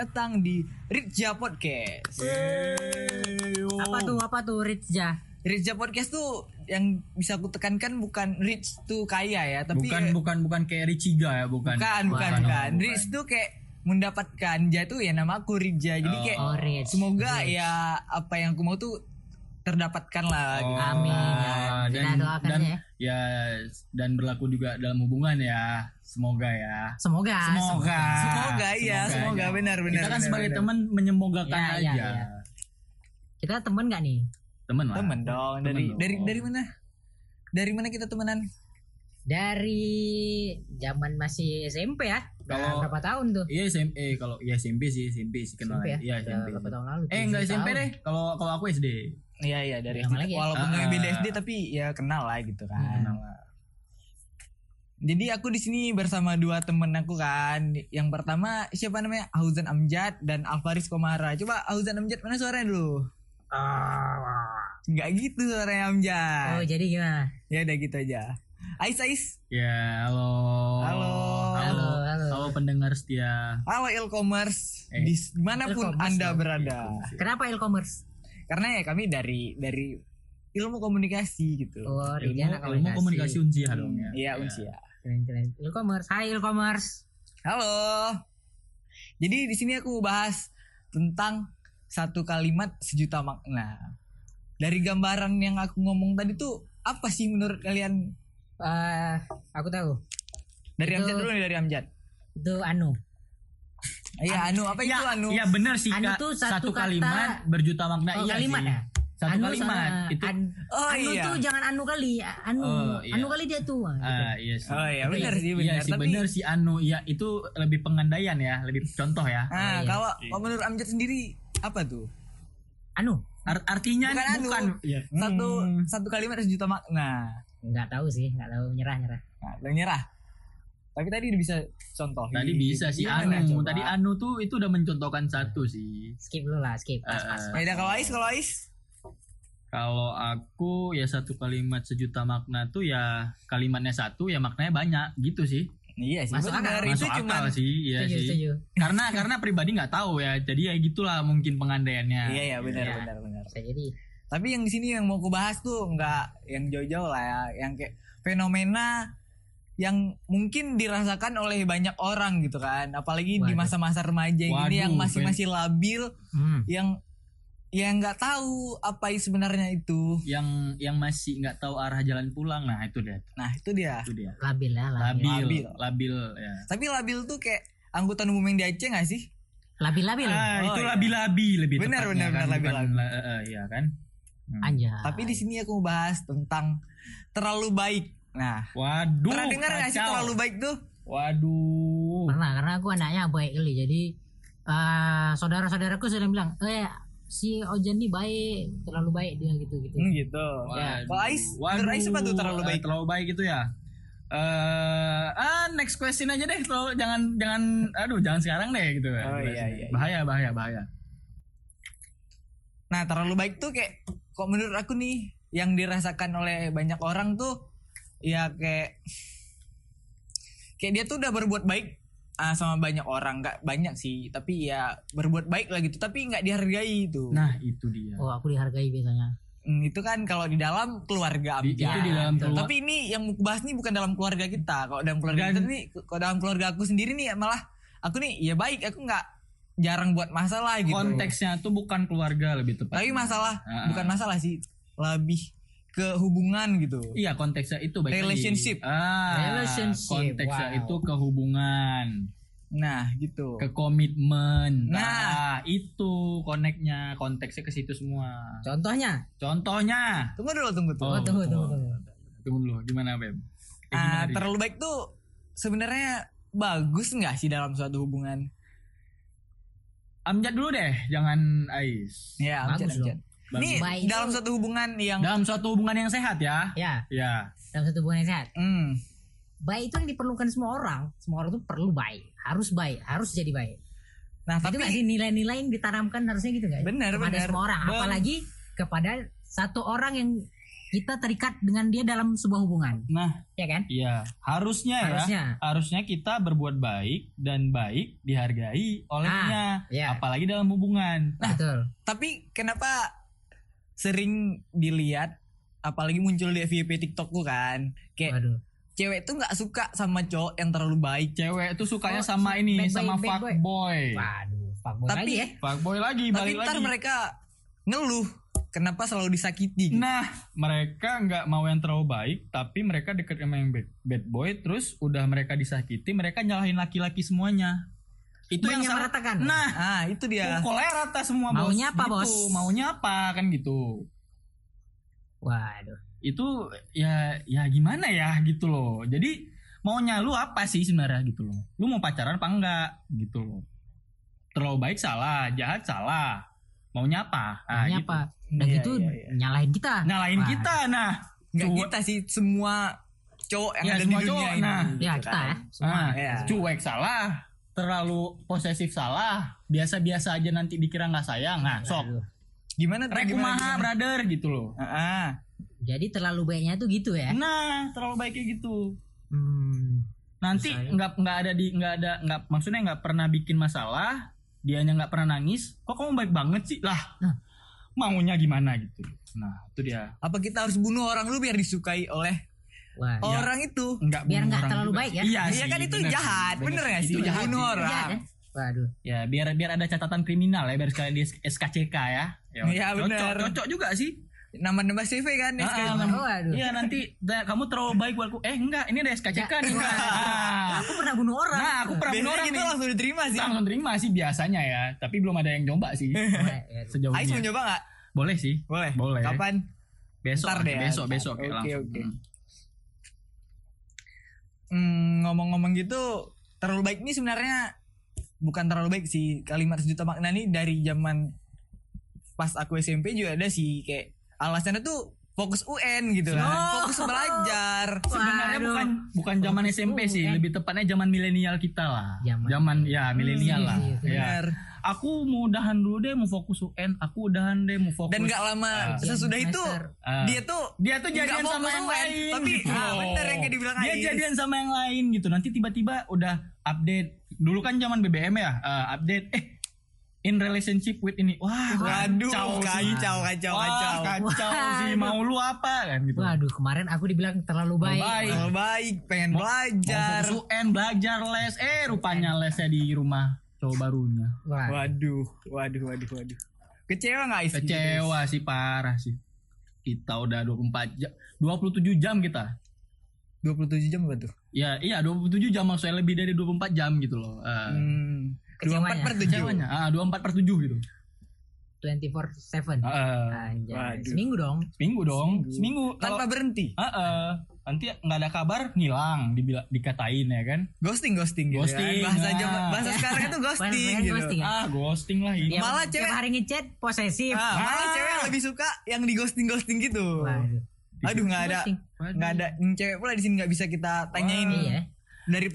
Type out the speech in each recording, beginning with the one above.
datang di Ritja Podcast. Apa tuh apa tuh Rizja? Ritja Podcast tuh yang bisa aku tekankan bukan rich tuh kaya ya, tapi bukan bukan bukan kayak Richiga ya, bukan. bukan bukan oh, bukan. Rich tuh kayak mendapatkan ja tuh ya nama aku Ritja. Jadi kayak Oh, rich. semoga ya apa yang aku mau tuh terdapatkan lah. gitu. Amin, ya. Kita dan doakan dan ya. ya dan berlaku juga dalam hubungan ya. Semoga ya. Semoga. Semoga. Semoga iya, semoga aja. benar benar. Kita kan benar, sebagai teman menyemogakan Ya, ya, aja. ya. Kita temen gak nih? Temen lah. Temen dong Temen dari dong. dari dari mana? Dari mana kita temenan? Dari zaman masih SMP ya. Kalau- berapa tahun tuh? Iya SMP kalau ya SMP sih SMP sih kenal. SMP ya? Iya SMP. berapa tahun lalu? Eh enggak SMP tahun. deh. Kalau kalau aku SD. Iya iya dari SD. lagi ya? Walaupun Ah, nggak beda ah. SD tapi ya kenal lah gitu kan. Kenal. Jadi aku di sini bersama dua temen aku kan. Yang pertama siapa namanya? Auzan Amjad dan Alvaris Komara. Coba Auzan Amjad mana suaranya dulu? Nggak gitu suaranya Amjad. Oh jadi gimana? Ya udah gitu aja. Ais Ais. Ya, halo. Halo. Halo, halo. Halo pendengar setia. Halo e-commerce. Eh. Di mana pun E-commerce Anda loh. berada. Kenapa e-commerce? Karena ya kami dari dari ilmu komunikasi gitu. Oh, Ilmu, Rizana ilmu komunikasi unsia dong ya. Iya, Unsia. Keren, keren. E-commerce. Hai e-commerce. Halo. Jadi di sini aku bahas tentang satu kalimat sejuta makna. Dari gambaran yang aku ngomong tadi tuh apa sih menurut kalian? Eh, aku tahu. Dari Itu- Amjad dulu nih dari Amjad. Itu anu. Iya Anu apa itu Ya, Anu? Iya benar sih Anu tuh satu, satu kata- kalimat berjuta makna Oh, iya kalimat sih. ya? Satu Anu kalimat sama- itu an- Oh, anu iya. tuh jangan anu kali. Anu. Oh, iya. Anu kali dia tuh. Ah, gitu. Ah, iya sih. Oh iya benar sih Iya benar. sih Tapi benar sih anu ya itu lebih pengandaian ya, lebih contoh ya. ah, iya. kalau kalau menurut Amjad sendiri apa tuh? Anu. Art- artinya Bukan nih, anu. bukan Iya. Satu Hmm. satu kalimat sejuta makna. Enggak tahu sih, enggak tahu nyerah-nyerah. Nah, udah nyerah. Tapi tadi udah bisa contoh. Tadi bisa sih Gimana anu. coba? Tadi anu tuh itu udah mencontohkan satu sih. Skip dulu lah, skip. Pas, pas, pas. Beda kalau Ais kalau Ais Kalau aku ya satu kalimat sejuta makna tuh ya kalimatnya satu ya maknanya banyak gitu sih. Iya sih. Masuk akal. Itu Masuk cuma akal sih, iya setuju, sih. setuju. Karena karena pribadi nggak tahu ya. Jadi ya gitulah mungkin pengandaiannya. Iya ya benar Iya. benar benar. Jadi. Tapi yang di sini yang mau aku bahas tuh nggak yang jauh-jauh lah ya, yang kayak fenomena yang mungkin dirasakan oleh banyak orang gitu kan, apalagi di Waduh. masa-masa remaja gini Waduh, yang masih masih labil, Hmm. yang yang nggak tahu apa sebenarnya itu. Yang yang masih nggak tahu arah jalan pulang, nah itu dia. Nah itu dia. Itu dia. Labil ya, labil. Labil, Labil. labil, ya. Tapi labil tuh kayak angkutan umum yang di Aceh nggak sih? Labil-labil. Ah, Oh, itu iya. labi-labi lebih Benar, tepatnya benar, kan, benar, labi-labi. eh, eh, iya kan? Hmm. Anjay. Tapi di sini aku mau bahas tentang terlalu baik. Nah, Waduh. pernah dengar nggak sih terlalu baik tuh? Waduh. Pernah karena aku anaknya baik kali. Jadi eh saudara-saudaraku sudah bilang, "Eh, si Ojan nih baik, terlalu baik dia gitu-gitu." Hmm, gitu. Waduh. Kalau Ais, menurut Ais apa tuh terlalu Eh, baik? terlalu baik itu ya. Eh, ah next question aja deh. Terlalu, jangan jangan aduh jangan sekarang deh gitu. Oh, iya, iya, iya. Bahaya bahaya bahaya. Nah, terlalu baik tuh kayak kok menurut aku nih yang dirasakan oleh banyak orang tuh ya kayak kayak dia tuh udah berbuat baik ah, sama banyak orang nggak banyak sih tapi ya berbuat baik lah gitu tapi nggak dihargai itu Nah, itu dia. Oh, aku dihargai biasanya. Hmm, itu kan kalau di dalam keluarga Di- itu di dalam keluar- tapi ini yang mau bahas nih bukan dalam keluarga kita kalau dalam keluarga kita nih kalau dalam keluarga aku sendiri nih malah aku nih ya baik aku nggak jarang buat masalah gitu Konteksnya tuh bukan keluarga lebih tepat. tapi masalah Ah. bukan masalah sih lebih ke hubungan gitu Iya konteksnya itu baik lagi. Relationship. Ah, Relationship, Konteksnya wow. itu ke hubungan, nah gitu ke komitmen. Nah. Nah, itu koneknya, konteksnya ke situ semua. Contohnya? Contohnya. tunggu dulu tunggu tuh Oh, tunggu, tunggu, tunggu. Tunggu dulu, gimana Beb? Eh, Ah, gimana, terlalu baik tuh sebenarnya bagus nggak sih dalam suatu hubungan Amjad dulu deh, jangan Ais. ya Amjad, Amjad. Ini Baik dalam itu- suatu hubungan yang Dalam suatu hubungan yang sehat ya. Ya, Ya. dalam satu hubungan yang sehat. hmm, Baik itu yang diperlukan semua orang. Semua orang tuh perlu baik. Harus baik. Harus jadi baik. nah Itu tapi sih nilai-nilai yang ditanamkan harusnya gitu nggak? Benar, Kepada benar. semua orang. Bang. Apalagi kepada satu orang yang kita terikat dengan dia dalam sebuah hubungan, Nah, ya kan? iya, harusnya, ya. Harusnya. Harusnya kita berbuat baik dan baik dihargai olehnya, iya. apalagi dalam hubungan. Betul. Tapi kenapa sering dilihat apalagi muncul di FYP TikTokku kan kayak Waduh. cewek tuh nggak suka sama cowok yang terlalu baik Cewek tuh sukanya Oh, sama bad ini, boy, sama bad boy. fuckboy. Waduh, fuckboy Tapi- lagi ya. Fuckboy lagi, tapi balik ntar lagi. mereka ngeluh kenapa selalu disakiti gitu. Nah, mereka nggak mau yang terlalu baik, tapi mereka deket sama yang bad, bad boy, terus udah mereka disakiti, mereka nyalahin laki-laki semuanya. Itu yang salah. Menyamaratakan. Nah, ah itu dia pukulnya rata semua bos. Maunya apa, Gitu. bos? Maunya apa kan gitu. Waduh. Itu ya ya gimana ya gitu loh. Jadi maunya lu apa sih sebenarnya gitu loh. Lu mau pacaran apa enggak gitu loh. Terlalu baik salah, jahat salah. Maunya apa? Nah, Maunya gitu. apa? Dan Iya, gitu iya, iya. nyalahin kita. Nyalahin Wah. kita nah. nggak Cuek- kita sih semua cowok yang Ya, ada di semua dunia cowok, ini nah. gitu Ya kan. kita ya. Semua. Ah, Iya. cuek salah, terlalu posesif salah, biasa-biasa aja nanti dikira nggak sayang. Nah, sok gimana tuh gimana, rekumaha gimana? brother gitu loh. Ah, ah. Jadi terlalu baiknya tuh gitu ya. Nah, terlalu baik kayak gitu. Hmm. Nanti ya. nggak nggak ada di nggak ada nggak maksudnya nggak pernah bikin masalah, dianya nggak pernah nangis. Kok kamu baik banget sih lah? Nah. Maunya gimana gitu? Nah, itu dia. apa kita harus bunuh orang dulu biar disukai oleh Wah. orang itu Nggak Biar bunuh nggak orang terlalu juga. baik ya. Iya, Iya kan itu bener jahat, bener nggak Itu sih? jahat Bunuh sih. orang. Jahat ya. Waduh. Ya biar biar ada catatan kriminal ya biar sekalian di SKCK ya. Ya, Iya, cocok, bener. cocok juga sih. nambah-nambah CV kan Ah, SK. ah, Oh, waduh. Iya nanti da- kamu terlalu baik buatku. Eh enggak, ini ada SKCK nih. Wah. Ah. Aku pernah bunuh orang. Nah, aku pernah bunuh orang gitu nih. langsung diterima sih. Langsung terima sih biasanya ya, tapi belum ada yang coba sih ya. sejauh Ais mau ini. nyoba nggak? Boleh sih. Boleh. Boleh. Kapan? Besok, Ntar deh ya, besok, besok langsung. oke. Hmm. Hmm, ngomong-ngomong gitu, terlalu baik ini sebenarnya bukan terlalu baik sih. Kalimat sejuta makna ini dari zaman pas aku SMP juga ada sih kayak alasannya tuh fokus UN gitu kan. Oh. Fokus belajar. Sebenarnya Waduh. bukan bukan zaman SMP sih, UN. lebih tepatnya zaman milenial kita lah. Zaman- Zaman ya milenial lah. iya, iya. Ya. Benar. Aku mau udahan dulu deh, mau fokus UN. Aku udahan deh, mau fokus. Dan gak lama Ah. sesudah itu. Ah. dia tuh dia tuh jadian sama yang UN, lain Tapi gitu ah, bener yang kayak dibilang dia Ais. jadian sama yang lain gitu nanti tiba-tiba udah update dulu kan zaman BBM ya eh, update eh in relationship with ini wah Waduh, kacau sih. kacau, kacau, Wah, kacau. kacau sih mau lu apa kan gitu Waduh, kemarin aku dibilang terlalu baik. baik. Terlalu baik, pengen Mau- belajar. mau fokus UN belajar les eh rupanya lesnya di rumah cowok barunya Waduh, waduh, waduh, waduh. Kecewa gak Ais? kecewa sih parah sih kita udah 24 jam 27 jam kita 27 jam tuh? ya iya 27 jam maksudnya lebih dari 24 jam gitu loh Eh, Hmm. 24 Kecewanya. per 7. kecewanya ah 24 per 7 gitu 24/7. Ah, Anjay. waduh. Seminggu dong. seminggu dong seminggu Tanpa berhenti. Ah, ah. nanti nggak ada kabar ngilang dibila, dikatain ya kan Ghosting, ghosting gitu Ghosting, kan. Bahasa ah. zaman bahasa sekarang itu ghosting gitu. ghosting ya? ah ghosting lah ini Dia Malah tiap cewek- hari ngechat posesif. Ah, malah Ah. cewek lebih suka yang di ghosting ghosting gitu. Waduh. Aduh nggak ada Ghosting. Nggak ada cewek pula di sini nggak bisa kita tanyain Iya. dari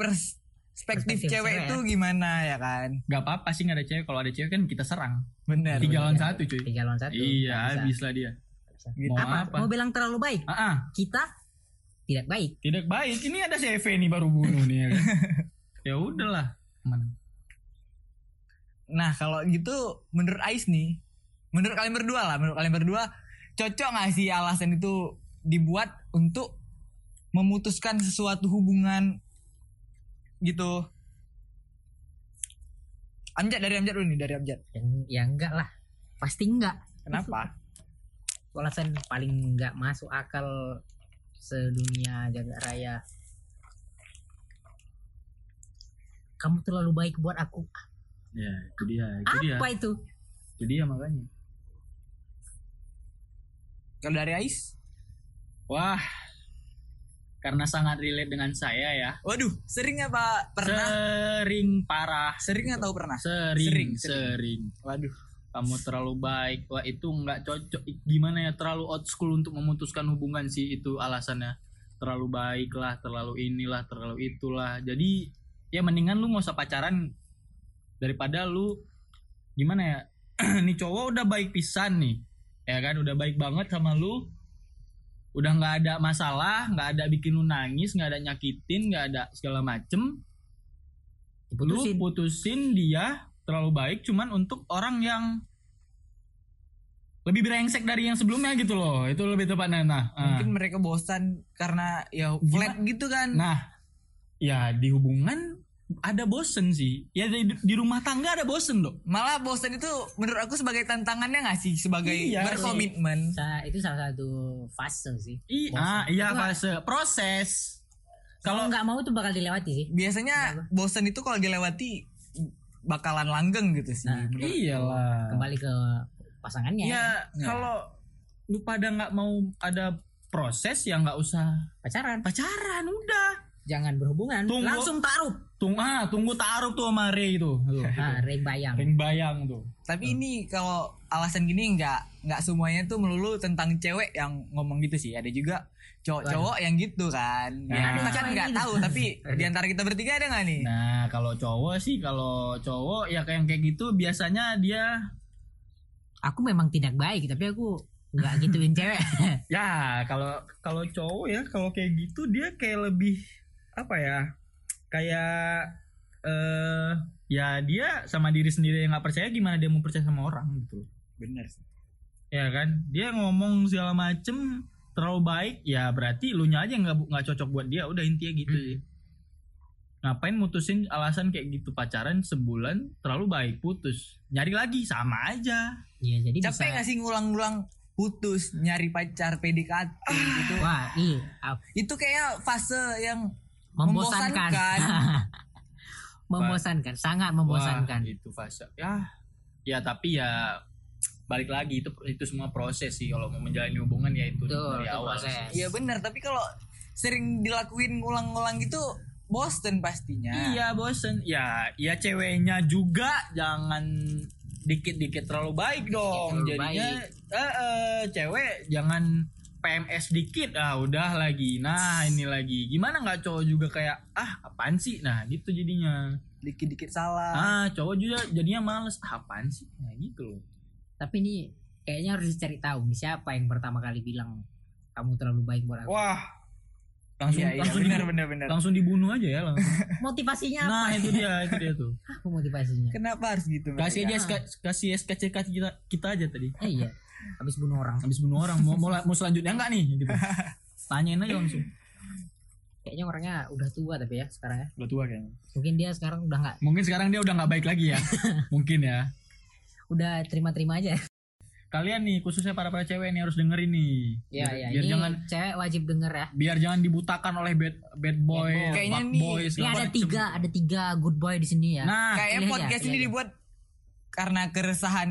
perspektif Perspektif cewek cewek itu gimana ya kan? nggak apa-apa sih nggak ada cewek kalau ada cewek kan kita serang Bener. tiga lawan satu cuy Tiga lawan satu. iya bisa. habis lah dia Bisa. Gitu. mau Apa? apa, Mau bilang terlalu baik? Ah, ah. Kita tidak baik. tidak baik ini ada CV nih baru bunuh nih ya kan ya udahlah mana Nah kalau gitu menurut Ais nih, menurut kalian berdua lah, menurut kalian berdua cocok nggak sih alasan itu dibuat untuk memutuskan sesuatu hubungan gitu? Amjad dari Amjad dulu nih dari Amjad. Yang ya enggak lah. Pasti enggak. Kenapa? Alasan paling enggak masuk akal sedunia jagat raya. Kamu terlalu baik buat aku. ya itu dia itu dia Apa itu? itu dia makanya Kalau dari Ais? wah karena sangat relate dengan saya ya. Waduh, sering apa pernah? sering parah. Sering atau pernah? sering Sering, sering, Waduh. kamu terlalu baik. Wah itu nggak cocok. Gimana ya terlalu old school untuk memutuskan hubungan sih itu alasannya. Terlalu baik lah terlalu inilah terlalu itulah. Jadi ya mendingan lu nggak usah pacaran daripada lu gimana ya? Nih cowok udah baik pisan nih. Ya kan udah baik banget sama lu udah nggak ada masalah nggak ada bikin lu nangis nggak ada nyakitin nggak ada segala macem lu Diputusin. putusin dia terlalu baik cuman untuk orang yang lebih brengsek dari yang sebelumnya gitu loh itu lebih tepatnya nah ah. Mungkin mereka bosan karena ya flat gitu kan. nah ya di hubungan ada bosen sih ya di, di rumah tangga ada bosen loh Malah bosan itu menurut aku sebagai tantangannya nggak sih sebagai Iya, berkomitmen. Sa- itu salah satu fase sih. I, Bosen. ah, iya Itu fase proses Kalau nggak mau tuh bakal dilewati sih. Biasanya bosan itu kalau dilewati bakalan langgeng gitu sih. Nah, iyalah Kembali ke pasangannya. ya Ya. kalau lu pada nggak mau ada proses ya nggak usah Pacaran. pacaran udah Jangan berhubungan. Tunggu. Langsung taruh. Tunggu ah tunggu taruh tuh sama Ray itu Tuh, Nah, ring bayang. ring bayang tuh Tapi ini kalau alasan gini nggak nggak semuanya tuh melulu tentang cewek yang ngomong gitu sih. Ada juga cowok-cowok yang gitu kan. Nah. Ya, kita kan nggak tahu tapi di antara kita bertiga ada nggak nih? nah kalau cowok sih kalau cowok ya kayak kayak gitu biasanya dia Aku memang tidak baik, tapi aku nggak gituin cewek. ya kalau kalau cowok ya kalau kayak gitu dia kayak lebih apa ya kayak eh ya dia sama diri sendiri yang nggak percaya gimana dia mau percaya sama orang gitu Bener sih. ya kan dia ngomong segala macem terlalu baik ya berarti lu nya aja nggak nggak cocok buat dia udah intinya gitu Hmm. sih ngapain mutusin alasan kayak gitu pacaran sebulan terlalu baik putus nyari lagi sama aja Iya, jadi Capek bisa. nggak sih ngulang-ngulang putus nyari pacar PDKT gitu? Wah, iya. Itu kayaknya fase yang membosankan. Membosankan. membosankan, sangat Wah, membosankan. itu fase ya ya tapi ya balik lagi itu itu semua proses sih kalau mau menjalani hubungan ya itu Betul, dari itu awal. Iya bener, tapi kalau sering dilakuin ngulang-ngulang gitu bosen pastinya. Iya bosen. Ya, ya ceweknya juga jangan dikit-dikit terlalu baik dong. Terlalu Jadinya eh, eh, cewek jangan PMS dikit ah udah lagi. Nah, ini lagi. Gimana nggak cowok juga kayak ah apaan sih? Nah, gitu jadinya. Dikit-dikit salah. Ah, cowok juga jadinya males. Ah, apaan sih? Nah, gitu loh. Tapi ini kayaknya harus dicari tahu nih siapa yang pertama kali bilang kamu terlalu baik buat aku. Wah. Langsung Iya, iya, langsung bener, dibu- bener, bener. langsung dibunuh aja ya langsung. Motivasinya apa? Nah, itu dia, itu dia tuh. Apa motivasinya? Kenapa harus gitu? Kasih aja? SK, kasih SKCK kita kita aja tadi. Eh, iya. Habis bunuh orang. habis bunuh orang mau mau, mau selanjutnya enggak nih gitu tanyain aja langsung Kayaknya orangnya udah tua tapi ya sekarang ya. udah tua kayaknya Mungkin dia sekarang udah nggak mungkin sekarang dia udah nggak baik lagi ya mungkin ya udah terima-terima aja. kalian nih khususnya para para cewek nih harus dengerin nih Iya, biar, iya. biar Ini jangan cewek wajib denger ya. biar jangan dibutakan oleh bad bad boy, boy. Kayaknya fuck nih, boy, Ini ada tiga, ada tiga good boy di sini ya. nah Kayaknya aja, podcast pilih ini aja. dibuat karena keresahan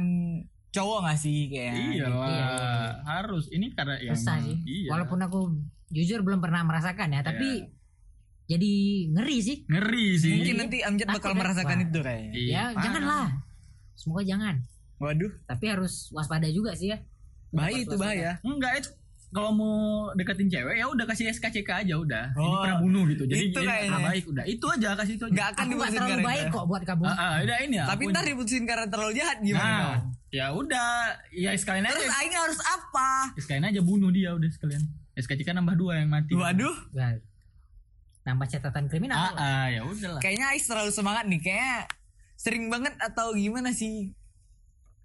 cowok gak sih kayaknya? iya lah Iya, iya, iya. harus ini karena yang Susah sih. iya. Walaupun aku jujur belum pernah merasakan ya, tapi jadi ngeri sih. ngeri sih Mungkin nanti Amjad Takut bakal ya? merasakan Wah. itu kayaknya. Iya, ya, parah. janganlah. Semoga jangan. Waduh, Tapi harus waspada juga sih ya. bahaya itu waspada. bahaya. enggak itu kalau mau deketin cewek ya udah kasih SKCK aja udah ini Oh, pernah bunuh gitu jadi itu jadi kayaknya. ah, baik udah itu aja kasih itu aja Gak akan diputusin terlalu karena baik itu. kok buat kamu. ah, ah, udah ini ya Tapi ntar diputusin karena terlalu jahat gimana? Nah, dong? ya udah, ya sekalian aja. Terus Aing harus apa? Sekalian aja bunuh dia udah sekalian. SKCK nambah dua yang mati. Waduh, Nah, nambah catatan kriminal. Ah, ah ya udahlah. kayaknya Ais terlalu semangat nih. Kayaknya sering banget atau gimana sih?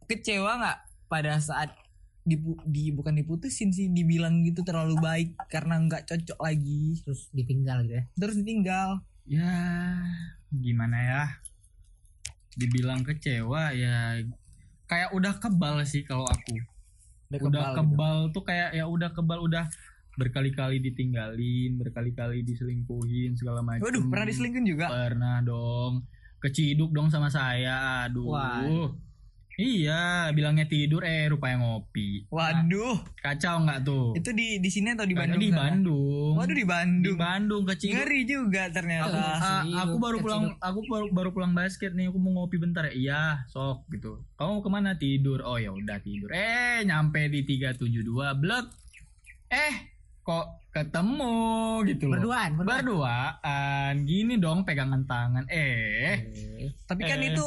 Kecewa nggak pada saat dipu, di bukan diputusin sih dibilang gitu terlalu baik karena nggak cocok lagi Terus ditinggal gitu ya. terus ditinggal Ya gimana ya? Dibilang kecewa ya kayak udah kebal sih kalau aku. udah udah kebal, gitu. kebal tuh kayak ya udah kebal udah berkali-kali ditinggalin, berkali-kali diselingkuhin segala macam. Waduh, pernah diselingkuhin juga. Pernah dong. Keciduk dong sama saya. Aduh. Wah. Iya, bilangnya tidur eh rupanya ngopi. Waduh, Kacau nggak tuh? itu di di sini atau di Kacau Bandung? di sana? Bandung. Waduh di Di Bandung. Bandung keciduk. Ngeri juga ternyata. Keciduk, aku baru pulang aku baru, baru pulang basket nih aku mau ngopi bentar ya iya sok gitu kamu mau ke mana tidur oh ya udah tidur eh nyampe di 372 blek eh kok ketemu gitu loh Berduaan, berduaan. berduaan gini dong pegangan tangan eh Eh, Tapi kan Eh. itu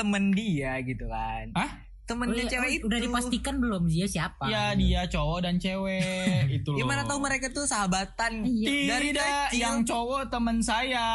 temen dia gitu kan. Hah? temennya Udah- cewek itu udah dipastikan belum dia siapa Ya dia cowok dan cewek itu loh. gimana tahu mereka tuh sahabatan Iya. dari Tidak, kecil yang cowok teman saya.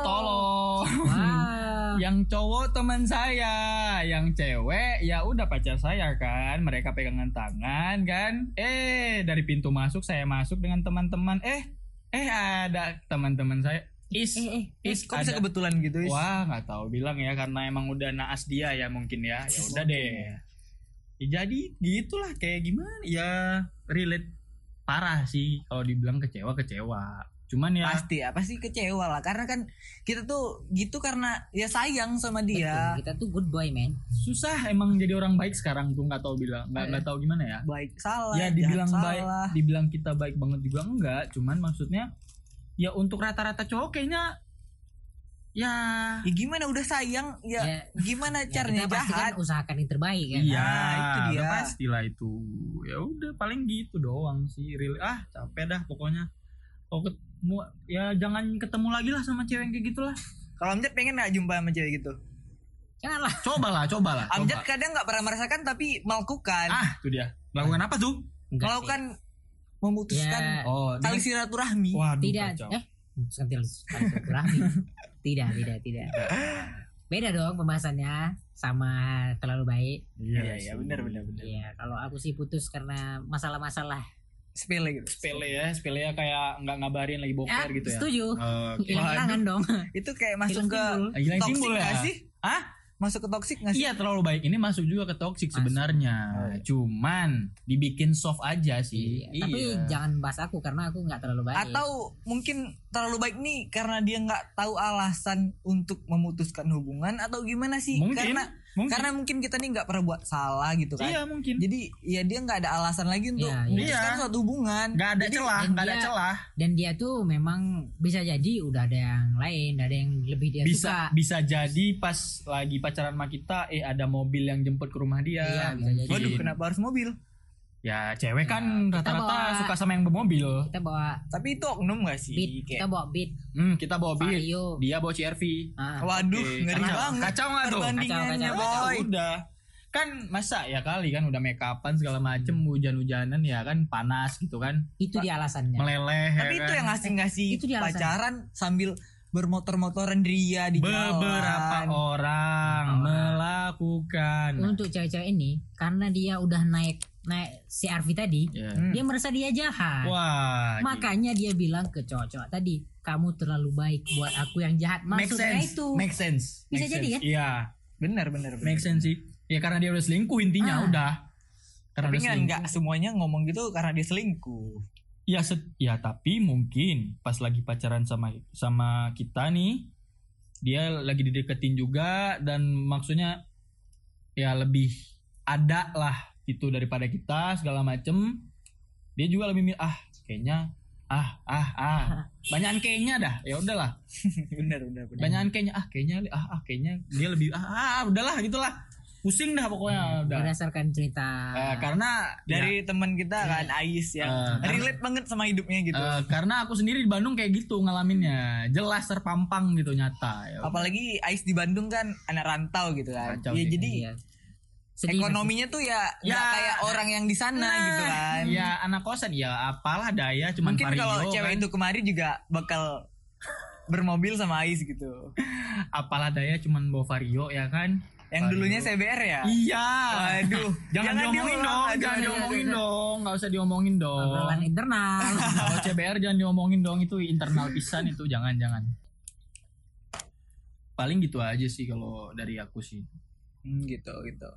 Tolong. Wah. yang cowok teman saya, yang cewek ya udah pacar saya kan. Mereka pegangan tangan kan. Eh, dari pintu masuk saya masuk dengan teman-teman. Eh, eh ada teman-teman saya. Is, eh eh is kok bisa ada. kebetulan gitu Is? Wah, nggak tahu bilang ya karena emang udah naas dia ya mungkin ya. Ya udah deh. Ya, jadi gitulah kayak gimana ya relate parah sih kalau dibilang kecewa kecewa. Cuman ya pasti ya pasti kecewa lah karena kan kita tuh gitu karena ya sayang sama dia Betul, kita tuh good boy man susah emang jadi orang baik sekarang tuh nggak tahu bilang nggak nggak tahu gimana ya. baik salah Ya dibilang salah. baik, dibilang kita baik banget juga enggak. Cuman maksudnya ya untuk rata-rata cowok kayaknya ya ya gimana udah sayang ya, Ya, gimana Ya, caranya kan jahat usahakan yang terbaik kan Iya, Nah, itu dia. udah pastilah itu. Ya udah paling gitu doang sih. Real ah, capek dah pokoknya. Kalau ketemu ya jangan ketemu lagi lah sama cewek yang kayak gitulah. kalau Amjad pengen nggak jumpa sama cewek gitu janganlah Cobalah, cobalah. coba. Amjad kadang nggak pernah merasakan tapi melakukan Ah, itu dia. Melakukan apa tuh? Enggak kalau sih. Kan memutuskan Ya, Oh, tali dengan- silaturahmi Waduh, tidak kacau. eh bukan tali silaturahmi. tidak tidak tidak beda dong pembahasannya sama terlalu baik Iya, sih. iya, benar, benar, benar. Iya, kalau aku sih putus karena masalah-masalah. sepele gitu Sepele ya, sepele ya kayak nggak ngabarin lagi boker Ah, gitu ya. setuju. Oke. Hilang-hilangan dong. itu kayak masuk Hilang ke. Hilang timbul ya? sih Hah? Masuk ke toxic nggak sih Iya terlalu baik. Ini masuk juga ke toxic Masuk. sebenarnya. Oh, iya. Cuman dibikin soft aja sih. Iya, Tapi jangan bahas aku karena aku nggak terlalu baik. atau mungkin terlalu baik nih karena dia nggak tahu alasan untuk memutuskan hubungan atau gimana sih mungkin. karena mungkin. karena mungkin kita nih nggak pernah buat salah gitu kan iya mungkin. jadi ya dia nggak ada alasan lagi untuk Iya, iya. memutuskan Iya. suatu hubungan Gak ada Jadi, celah, dan gak ada dia- celah. dan dia tuh memang bisa jadi udah ada yang lain, ada yang lebih dia Bisa suka. bisa jadi pas lagi pacaran sama kita, eh ada mobil yang jemput ke rumah dia. Iya, bisa jadi. mungkin. waduh kenapa harus mobil Ya cewek kan kita rata-rata bawa- suka sama yang bermobil. Kita bawa tapi itu oknum gak sih beat, kita kayak bawa beat, Hmm, kita bawa beat. Vario. Dia bawa CRV. Ah, waduh Oke, ngeri kacau. banget Kacau nggak tuh? perbandingannya Kacau, kacau, boy udah kan masa ya kali kan udah make upan segala macem hujan-hujanan ya kan panas gitu kan itu dia alasannya. meleleh tapi ya itu kan. yang ngasih-ngasih Itu dia alasannya. pacaran sambil bermotor-motoran ria di jalan beberapa orang Oh. melakukan Untuk cewek-cewek ini karena dia udah naik naik CRV tadi, Ya. Hmm. dia merasa dia jahat. wah Makanya dia bilang ke cowok-cowok tadi, kamu terlalu baik buat aku yang jahat. make Maksudnya sense itu. make sense Bisa Make jadi sense. kan? iya benar benar benar. make sense sih ya karena dia udah selingkuh intinya Ah. udah karena tapi udah kan selingkuh nggak semuanya ngomong gitu karena dia selingkuh ya set- ya tapi mungkin pas lagi pacaran sama sama kita nih dia lagi dideketin juga dan maksudnya ya lebih ada lah itu daripada kita segala macem dia juga lebih milih ah kayaknya ah ah ah. Banyakan kayaknya dah ya udahlah. Benar benar benar banyakan kayaknya ah kayaknya ah ah kayaknya dia lebih ah, ah udahlah gitulah. Pusing dah pokoknya udah. Berdasarkan cerita. Eh, karena dari teman kita kan Ais yang Eh, relate banget sama hidupnya gitu. Eh, karena aku sendiri di Bandung kayak gitu ngalaminnya. Jelas terpampang gitu nyata ya. apalagi Ais di Bandung kan anak rantau gitu kan. Kacau ya sih. jadi Iya. Sedih ekonominya tuh ya nggak Ya. kayak orang yang di sana Nah, gitu kan ya anak kosan ya apalah daya cuman mungkin kalau cewek kan. itu kemari juga bakal bermobil sama Ais gitu apalah daya cuman bawa vario ya kan yang Vario. dulunya CBR ya iya Waduh, jangan, diomongin diulang. dong Aduh, jangan aduh, diomongin aduh. dong nggak usah diomongin dong Obrolan internal. kalau CBR jangan diomongin dong itu internal pisan itu jangan jangan paling gitu aja sih kalau dari aku sih Hmm, gitu gitu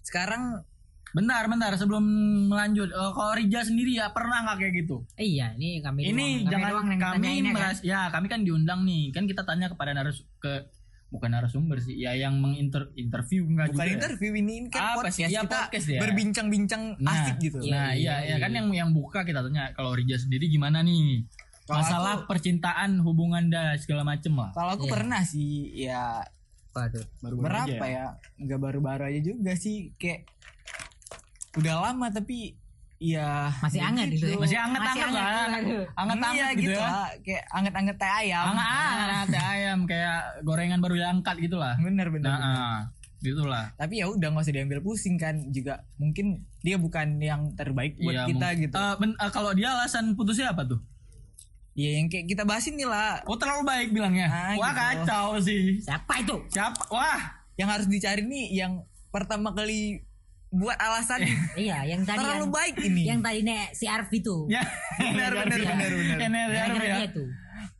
sekarang bentar bentar sebelum melanjut Eh, kalau Rija sendiri ya pernah nggak kayak gitu iya, ini kami ini doang, kami jangan doang yang kami tanyain ya kan? ya kami kan diundang nih kan kita tanya kepada narus ke bukan narasumber sih ya yang menginter interview enggak bukan juga ya? interview ini ini kan Apa podcast sih? Ya, kita podcast ya. berbincang-bincang Nah, asik gitu Iya, nah iya iya, ya kan iya. yang yang buka kita tanya kalau Rija sendiri gimana nih Kalau masalah aku- percintaan hubungan dah segala macem lah kalau aku Iya. pernah sih ya Waduh. baru-baru aja berapa ya? nggak baru-baru aja juga sih kayak udah lama tapi ya Masih ya hangat itu ya? masih anget-anget Masih lah. hangat, aduh. anget-anget Iya, gitu, ya lah. kayak anget-anget teh ayam. Anget-anget ayam. Kayak gorengan baru diangkat gitu lah. Bener bener, nah bener. ah. gitulah. Tapi ya udah nggak usah diambil pusing kan. Juga mungkin dia bukan yang terbaik buat Iya, kita gitu. Ben- eh, kalau dia alasan putusnya apa tuh ya yang kayak kita bahas ini lah oh terlalu baik bilangnya Ah, wah gitu. kacau sih Siapa itu? siapa wah yang harus dicari nih yang pertama kali buat alasan Iya, yang tadi terlalu yang, baik ini yang tadi nek si Arfi tuh. ya benar benar Iya. benar benar ya. dia tuh.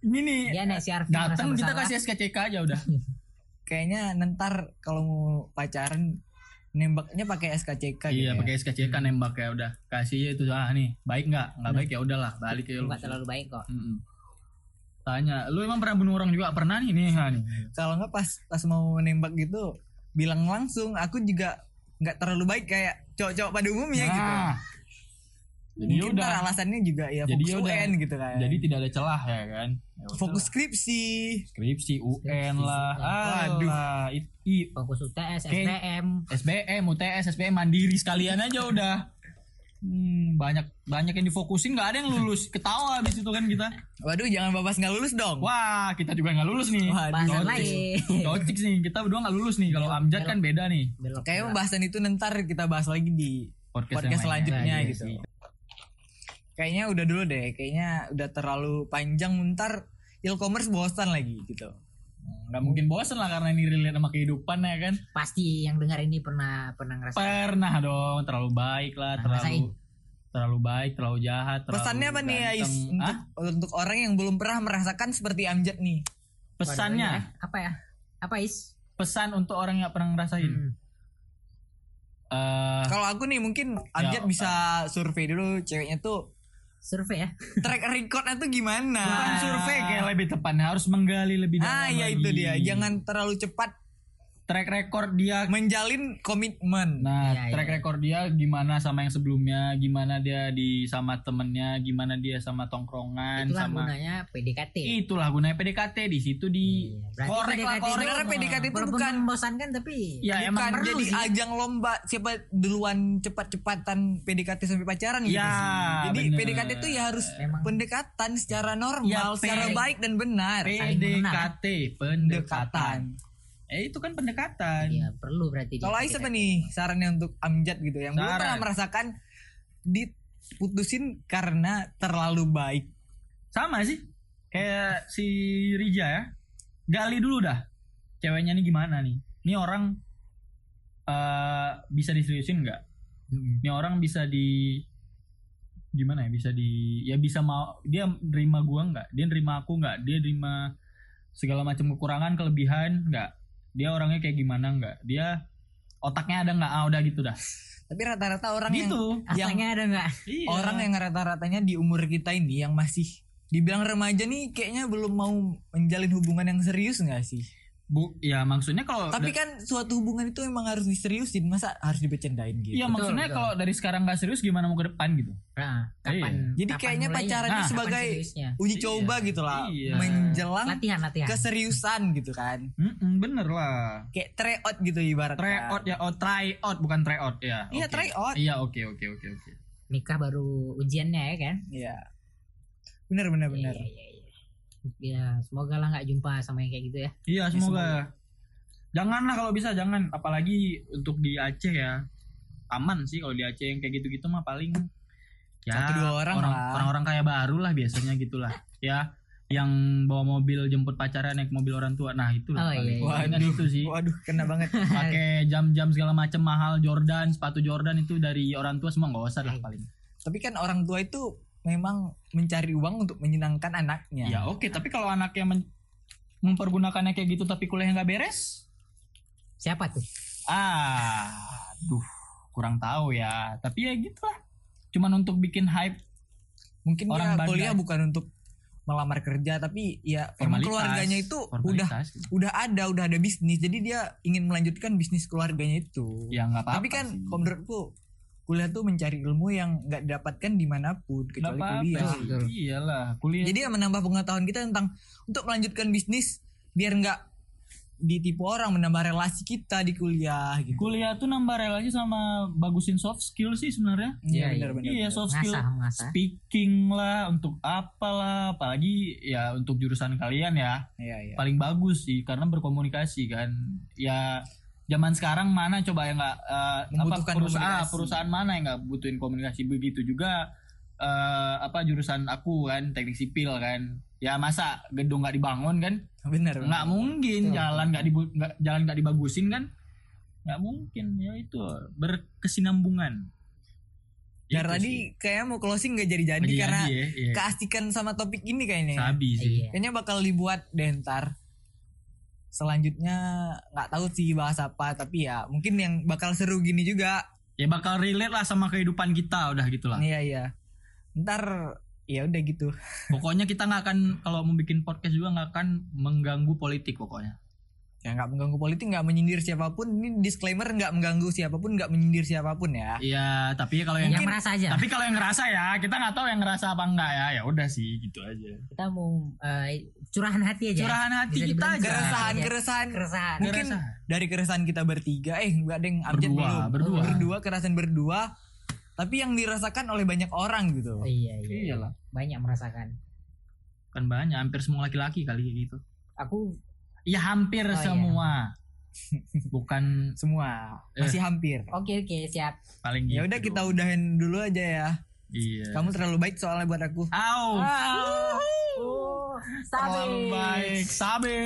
ini nih Dia nek si Arfi datang kita kasih SKCK aja udah kayaknya nentar kalau mau pacaran nembaknya pakai SKCK gitu iya ya. pakai SKCK nembak ya udah. Kasih itu ah nih baik nggak? Nggak baik ya udahlah balik ya lu. Enggak terlalu baik kok. Mm-mm. tanya lu emang pernah bunuh orang juga? Pernah nih nih nih. Kalau nggak pas pas mau nembak gitu bilang langsung aku juga nggak terlalu baik kayak cowok-cowok pada umumnya gitu. Nah, jadi mungkin udah alasannya juga ya Jadi fokus yaudah. UN gitu kan jadi tidak ada celah ya kan Ya fokus lah. skripsi skripsi UN lah Waduh. alah i, i- Fokus UTS, Oke. SPM. SBM UTS SBM mandiri sekalian aja udah Hmm, banyak banyak yang difokusin nggak ada yang lulus ketawa habis itu kan kita waduh jangan babas nggak lulus dong wah kita juga nggak lulus nih. Bahasan Cocik. lain. Cocik nih kita berdua nggak lulus nih kalau Amjad kan beda nih kayaknya pembahasan itu ntar kita bahas lagi di podcast, podcast selanjutnya Iya gitu sih. Kayaknya udah dulu deh kayaknya udah terlalu panjang ntar e-commerce bosan lagi gitu nggak mungkin bosen lah karena ini relate sama kehidupan ya kan Pasti yang dengar ini pernah pernah ngerasa. pernah dong terlalu baik lah Nah, terlalu rasain. terlalu baik terlalu jahat terlalu pesannya apa nih Ais untuk untuk orang yang belum pernah merasakan seperti Amjad nih pesannya Waduh, ya. apa ya? Apa is? pesan untuk orang yang pernah ngerasain Hmm. Eh, kalau aku nih mungkin Amjad Ya. bisa survei dulu ceweknya tuh Survei ya. track recordnya tuh gimana bukan survei kayak lebih tepatnya harus menggali lebih dalam ah ya lagi. itu dia jangan terlalu cepat track record dia menjalin komitmen Nah, Iya, track iya. record dia gimana sama yang sebelumnya, gimana dia di sama temennya, gimana dia sama tongkrongan, Itulah sama gunanya PDKT. itulah gunanya PDKT di situ di Iya, berarti korek lah PDKT itu- korek. Sebenarnya PDKT itu bukan membosankan tapi Ya bukan emang perlu jadi sih. ajang lomba siapa duluan cepat-cepatan PDKT sampai pacaran gitu Ya, sih. Jadi bener. PDKT itu ya harus Memang. pendekatan secara normal, Ya, secara baik dan benar. PDKT, pendekatan. Eh itu kan pendekatan. Iya perlu berarti. Kalau Ais apa nih sarannya untuk Amjad gitu yang belum Saran. pernah merasakan diputusin karena terlalu baik. Sama sih. Kayak si Rija ya. Gali dulu dah. Ceweknya nih gimana nih? Ini orang eh bisa diseriusin nggak? Hmm. ini orang bisa di gimana ya bisa di ya bisa mau dia nerima gua nggak dia nerima aku nggak dia nerima segala macam kekurangan kelebihan nggak dia orangnya kayak gimana nggak dia otaknya ada nggak ah udah gitu dah Tapi rata-rata orang yang gitu yang Asalnya ada nggak? Iya. orang yang rata-ratanya di umur kita ini yang masih dibilang remaja nih kayaknya belum mau menjalin hubungan yang serius nggak sih? Bu ya maksudnya kalau Tapi kan suatu hubungan itu emang harus diseriusin, masa harus dibecandain gitu? Iya maksudnya kalau dari sekarang nggak serius gimana mau ke depan gitu Nah, kapan? Jadi kapan kayaknya mulainya? pacaran Nah, sebagai uji Iya. coba gitu lah, Iya. menjelang latihan latihan. keseriusan gitu kan. Mm-mm, bener lah Kayak try out gitu ibarat. try out ya oh try out bukan try out ya Iya, oke. try out. iya oke oke oke oke Nikah baru ujiannya ya kan? Iya. Bener bener bener. Iya, iya, iya. Ya, semoga lah nggak jumpa sama yang kayak gitu ya. Iya semoga. Janganlah kalau bisa jangan. Apalagi untuk di Aceh ya aman sih kalau di Aceh yang kayak gitu-gitu mah paling ya Satu dua orang lah. orang-orang kaya baru lah biasanya gitulah. ya yang bawa mobil jemput pacarnya naik mobil orang tua. Nah itulah Oh, paling. iya, iya. Waduh. itu sih. Waduh, kena banget. Pakai jam-jam segala macam mahal Jordan, sepatu Jordan itu dari orang tua semua nggak usah lah paling. Tapi kan orang tua itu memang mencari uang untuk menyenangkan anaknya. Ya oke, tapi kalau anaknya men- mempergunakannya kayak gitu tapi kuliahnya nggak beres, Siapa tuh? Ah, duh, kurang tahu ya. Tapi ya gitulah. Cuman untuk bikin hype Mungkin Orang bandar. kuliah bukan untuk melamar kerja tapi ya formalitas. keluarganya itu udah Formalitas. udah ada udah ada bisnis jadi dia ingin melanjutkan bisnis keluarganya itu ya nggak apa-apa. tapi kan kalau menurutku kuliah tuh mencari ilmu yang nggak didapatkan di mana pun kecuali apa-apa kuliah. Iyalah, kuliah. jadi ya menambah pengetahuan kita tentang untuk melanjutkan bisnis biar nggak ditipu orang menambah relasi kita di kuliah gitu kuliah tuh nambah relasi sama bagusin soft skill sih sebenarnya. iya Iya, benar benar Iya, soft skill. Ngasah, ngasah. Speaking lah, untuk apalah, apalagi ya untuk jurusan kalian ya iya iya paling bagus sih karena berkomunikasi kan. Ya zaman sekarang mana coba yang nggak eh, apa perusahaan komunikasi. perusahaan mana yang nggak butuhin komunikasi begitu juga eh, apa jurusan aku kan teknik sipil kan ya masa gedung nggak dibangun kan benar nggak mungkin Betul. jalan nggak nggak jalan nggak dibagusin kan nggak mungkin ya itu berkesinambungan Ya tadi kayaknya mau closing gak jadi-jadi Jadi karena ya, iya. keasikan sama topik ini kayaknya. ya. sabi sih. Kayaknya bakal dibuat dentar. Selanjutnya nggak tahu sih bahas apa tapi ya mungkin yang bakal seru gini juga. ya bakal relate lah sama kehidupan kita udah gitulah Iya iya. Ntar ya udah gitu. pokoknya kita nggak akan kalau mau bikin podcast juga nggak akan mengganggu politik pokoknya Ya nggak mengganggu politik, nggak menyindir siapa pun. Ini disclaimer nggak mengganggu siapa pun, nggak menyindir siapa pun ya. Iya, tapi kalau yang yang merasa aja tapi kalau yang ngerasa ya, kita nggak tahu yang ngerasa apa enggak ya. Ya udah sih, gitu aja. kita mau eh, curahan hati aja Curahan hati Bisa kita aja. Keresahan, Iya. keresahan. keresahan Mungkin Keresahan. dari keresahan kita bertiga, eh nggak ada yang Amjad Berdua, belum. berdua. berdua, keresahan berdua. Tapi yang dirasakan oleh banyak orang gitu. iya iya Iyalah. banyak merasakan Kan banyak, hampir semua laki-laki kali kayak gitu. aku Ya hampir iya. semua. Bukan Semua masih hampir. oke oke siap paling gitu. Ya udah kita udahin dulu aja ya. Iya. Kamu terlalu baik soalnya buat aku. Au. oh Terlalu baik. Sabi.